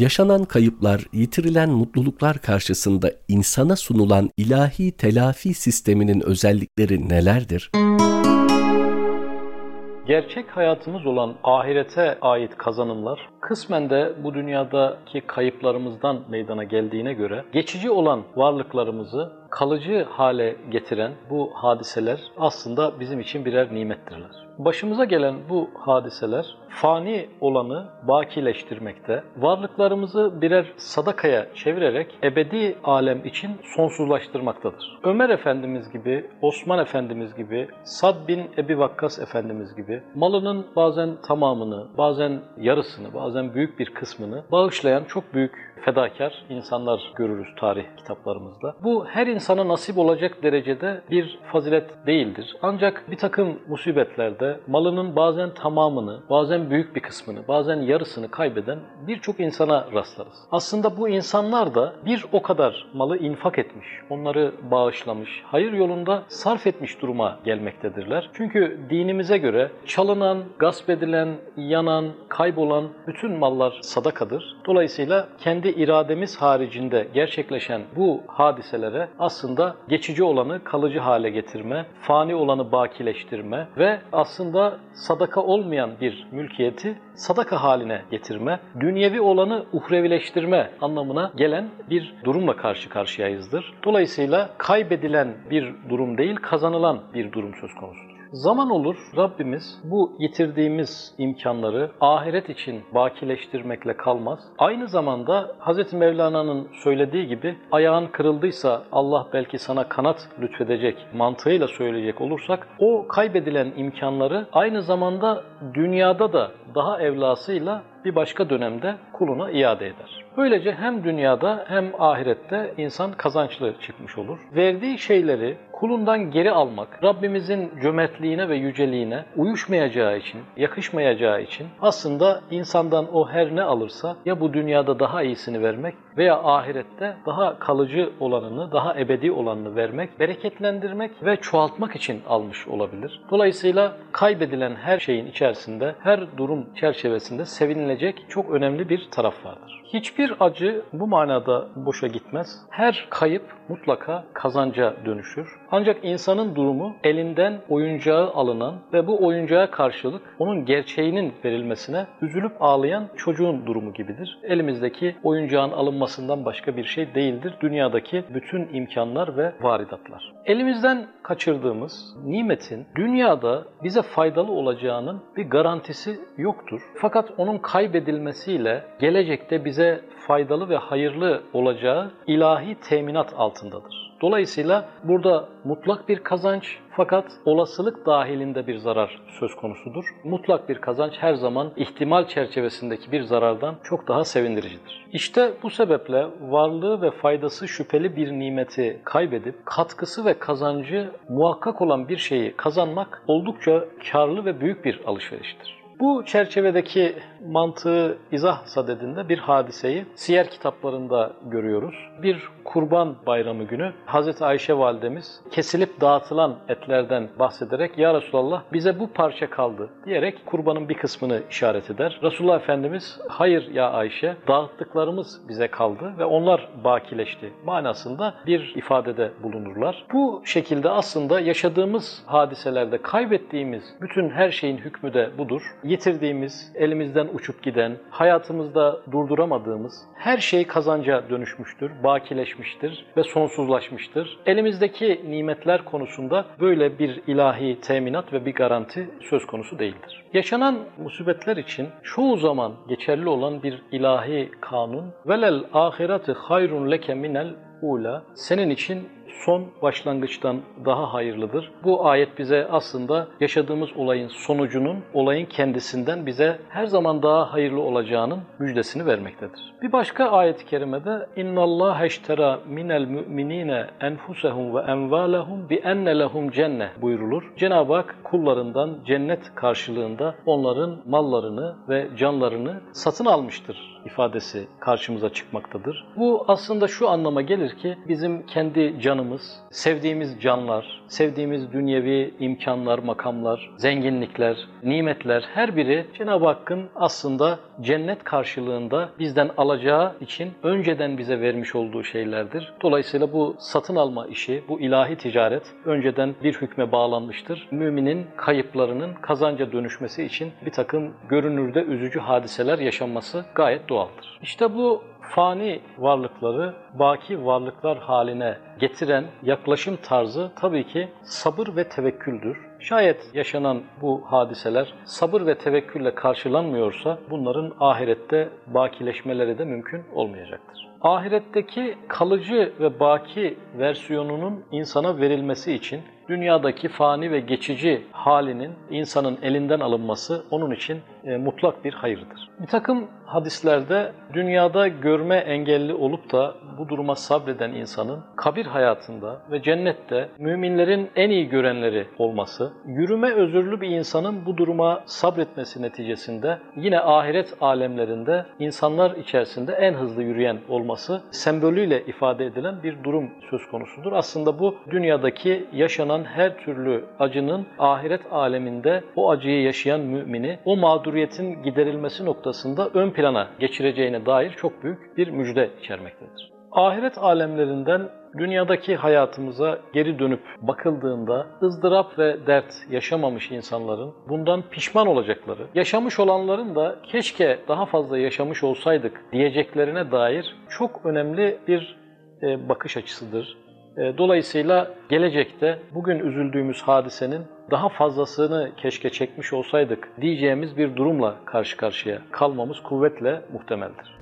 Yaşanan kayıplar, yitirilen mutluluklar karşısında insana sunulan ilahi telafi sisteminin özellikleri nelerdir? Gerçek hayatımız olan ahirete ait kazanımlar kısmen de bu dünyadaki kayıplarımızdan meydana geldiğine göre geçici olan varlıklarımızı kalıcı hale getiren bu hadiseler aslında bizim için birer nimettirler. Başımıza gelen bu hadiseler fani olanı bakileştirmekte, varlıklarımızı birer sadakaya çevirerek ebedi alem için sonsuzlaştırmaktadır. Ömer Efendimiz gibi, Osman Efendimiz gibi, Sad bin Ebi Vakkas Efendimiz gibi malının bazen tamamını, bazen yarısını, bazen büyük bir kısmını bağışlayan çok büyük fedakar insanlar görürüz tarih kitaplarımızda. Bu her insana nasip olacak derecede bir fazilet değildir. Ancak bir takım musibetlerde malının bazen tamamını, bazen büyük bir kısmını, bazen yarısını kaybeden birçok insana rastlarız. Aslında bu insanlar da bir o kadar malı infak etmiş, onları bağışlamış, hayır yolunda sarf etmiş duruma gelmektedirler. Çünkü dinimize göre çalınan, gasp edilen, yanan, kaybolan bütün mallar sadakadır. Dolayısıyla kendi irademiz haricinde gerçekleşen bu hadiselere aslında geçici olanı kalıcı hale getirme, fani olanı bakileştirme ve aslında sadaka olmayan bir mülkiyeti sadaka haline getirme, dünyevi olanı uhrevileştirme anlamına gelen bir durumla karşı karşıyayızdır. Dolayısıyla kaybedilen bir durum değil, kazanılan bir durum söz konusudur. Zaman olur Rabbimiz bu yitirdiğimiz imkanları ahiret için bakileştirmekle kalmaz. Aynı zamanda Hz. Mevlana'nın söylediği gibi ayağın kırıldıysa Allah belki sana kanat lütfedecek mantığıyla söyleyecek olursak o kaybedilen imkanları aynı zamanda dünyada da daha evlasıyla bir başka dönemde kuluna iade eder. Böylece hem dünyada hem ahirette insan kazançlı çıkmış olur. Verdiği şeyleri kulundan geri almak, Rabbimizin cömertliğine ve yüceliğine uyuşmayacağı için, yakışmayacağı için aslında insandan o her ne alırsa ya bu dünyada daha iyisini vermek veya ahirette daha kalıcı olanını, daha ebedi olanını vermek, bereketlendirmek ve çoğaltmak için almış olabilir. Dolayısıyla kaybedilen her şeyin içerisinde, her durum çerçevesinde sevinilecek çok önemli bir taraf vardır. Hiçbir acı bu manada boşa gitmez. Her kayıp mutlaka kazanca dönüşür. Ancak insanın durumu elinden oyuncağı alınan ve bu oyuncağa karşılık onun gerçeğinin verilmesine üzülüp ağlayan çocuğun durumu gibidir. Elimizdeki oyuncağın alınmasından başka bir şey değildir. Dünyadaki bütün imkanlar ve varidatlar. Elimizden kaçırdığımız nimetin dünyada bize faydalı olacağının bir garantisi yoktur. Fakat onun kaybedilmesiyle gelecekte bize faydalı ve hayırlı olacağı ilahi teminat altındadır. Dolayısıyla burada mutlak bir kazanç fakat olasılık dahilinde bir zarar söz konusudur. Mutlak bir kazanç her zaman ihtimal çerçevesindeki bir zarardan çok daha sevindiricidir. İşte bu sebeple varlığı ve faydası şüpheli bir nimeti kaybedip katkısı ve kazancı muhakkak olan bir şeyi kazanmak oldukça karlı ve büyük bir alışveriştir. Bu çerçevedeki mantığı izah sadedinde bir hadiseyi siyer kitaplarında görüyoruz. Bir kurban bayramı günü Hz. Ayşe validemiz kesilip dağıtılan etlerden bahsederek Ya Resulallah bize bu parça kaldı diyerek kurbanın bir kısmını işaret eder. Resulullah Efendimiz hayır ya Ayşe dağıttıklarımız bize kaldı ve onlar bakileşti manasında bir ifadede bulunurlar. Bu şekilde aslında yaşadığımız hadiselerde kaybettiğimiz bütün her şeyin hükmü de budur. Yitirdiğimiz, elimizden uçup giden, hayatımızda durduramadığımız her şey kazanca dönüşmüştür, bakileşmiştir ve sonsuzlaşmıştır. Elimizdeki nimetler konusunda böyle bir ilahi teminat ve bir garanti söz konusu değildir. Yaşanan musibetler için çoğu zaman geçerli olan bir ilahi kanun velel ahireti hayrun leke minel ula senin için son başlangıçtan daha hayırlıdır. Bu ayet bize aslında yaşadığımız olayın sonucunun, olayın kendisinden bize her zaman daha hayırlı olacağının müjdesini vermektedir. Bir başka ayet-i kerimede eştera minel mu'minine enfusehum ve envalehum bi enne lehum cenne buyurulur. Cenab-ı Hak kullarından cennet karşılığında onların mallarını ve canlarını satın almıştır ifadesi karşımıza çıkmaktadır. Bu aslında şu anlama gelir ki bizim kendi canımız canımız, sevdiğimiz canlar, sevdiğimiz dünyevi imkanlar, makamlar, zenginlikler, nimetler her biri Cenab-ı Hakk'ın aslında cennet karşılığında bizden alacağı için önceden bize vermiş olduğu şeylerdir. Dolayısıyla bu satın alma işi, bu ilahi ticaret önceden bir hükme bağlanmıştır. Müminin kayıplarının kazanca dönüşmesi için bir takım görünürde üzücü hadiseler yaşanması gayet doğaldır. İşte bu fani varlıkları baki varlıklar haline getiren yaklaşım tarzı tabii ki sabır ve tevekküldür. Şayet yaşanan bu hadiseler sabır ve tevekkülle karşılanmıyorsa bunların ahirette bakileşmeleri de mümkün olmayacaktır. Ahiretteki kalıcı ve baki versiyonunun insana verilmesi için dünyadaki fani ve geçici halinin insanın elinden alınması onun için e, mutlak bir hayırdır. Bir takım hadislerde dünyada görme engelli olup da bu duruma sabreden insanın kabir hayatında ve cennette müminlerin en iyi görenleri olması, yürüme özürlü bir insanın bu duruma sabretmesi neticesinde yine ahiret alemlerinde insanlar içerisinde en hızlı yürüyen olması sembolüyle ifade edilen bir durum söz konusudur. Aslında bu dünyadaki yaşanan her türlü acının ahiret aleminde o acıyı yaşayan mümini o mağduriyetin giderilmesi noktasında ön plana geçireceğine dair çok büyük bir müjde içermektedir. Ahiret alemlerinden dünyadaki hayatımıza geri dönüp bakıldığında ızdırap ve dert yaşamamış insanların bundan pişman olacakları, yaşamış olanların da keşke daha fazla yaşamış olsaydık diyeceklerine dair çok önemli bir e, bakış açısıdır. E, dolayısıyla gelecekte bugün üzüldüğümüz hadisenin daha fazlasını keşke çekmiş olsaydık diyeceğimiz bir durumla karşı karşıya kalmamız kuvvetle muhtemeldir.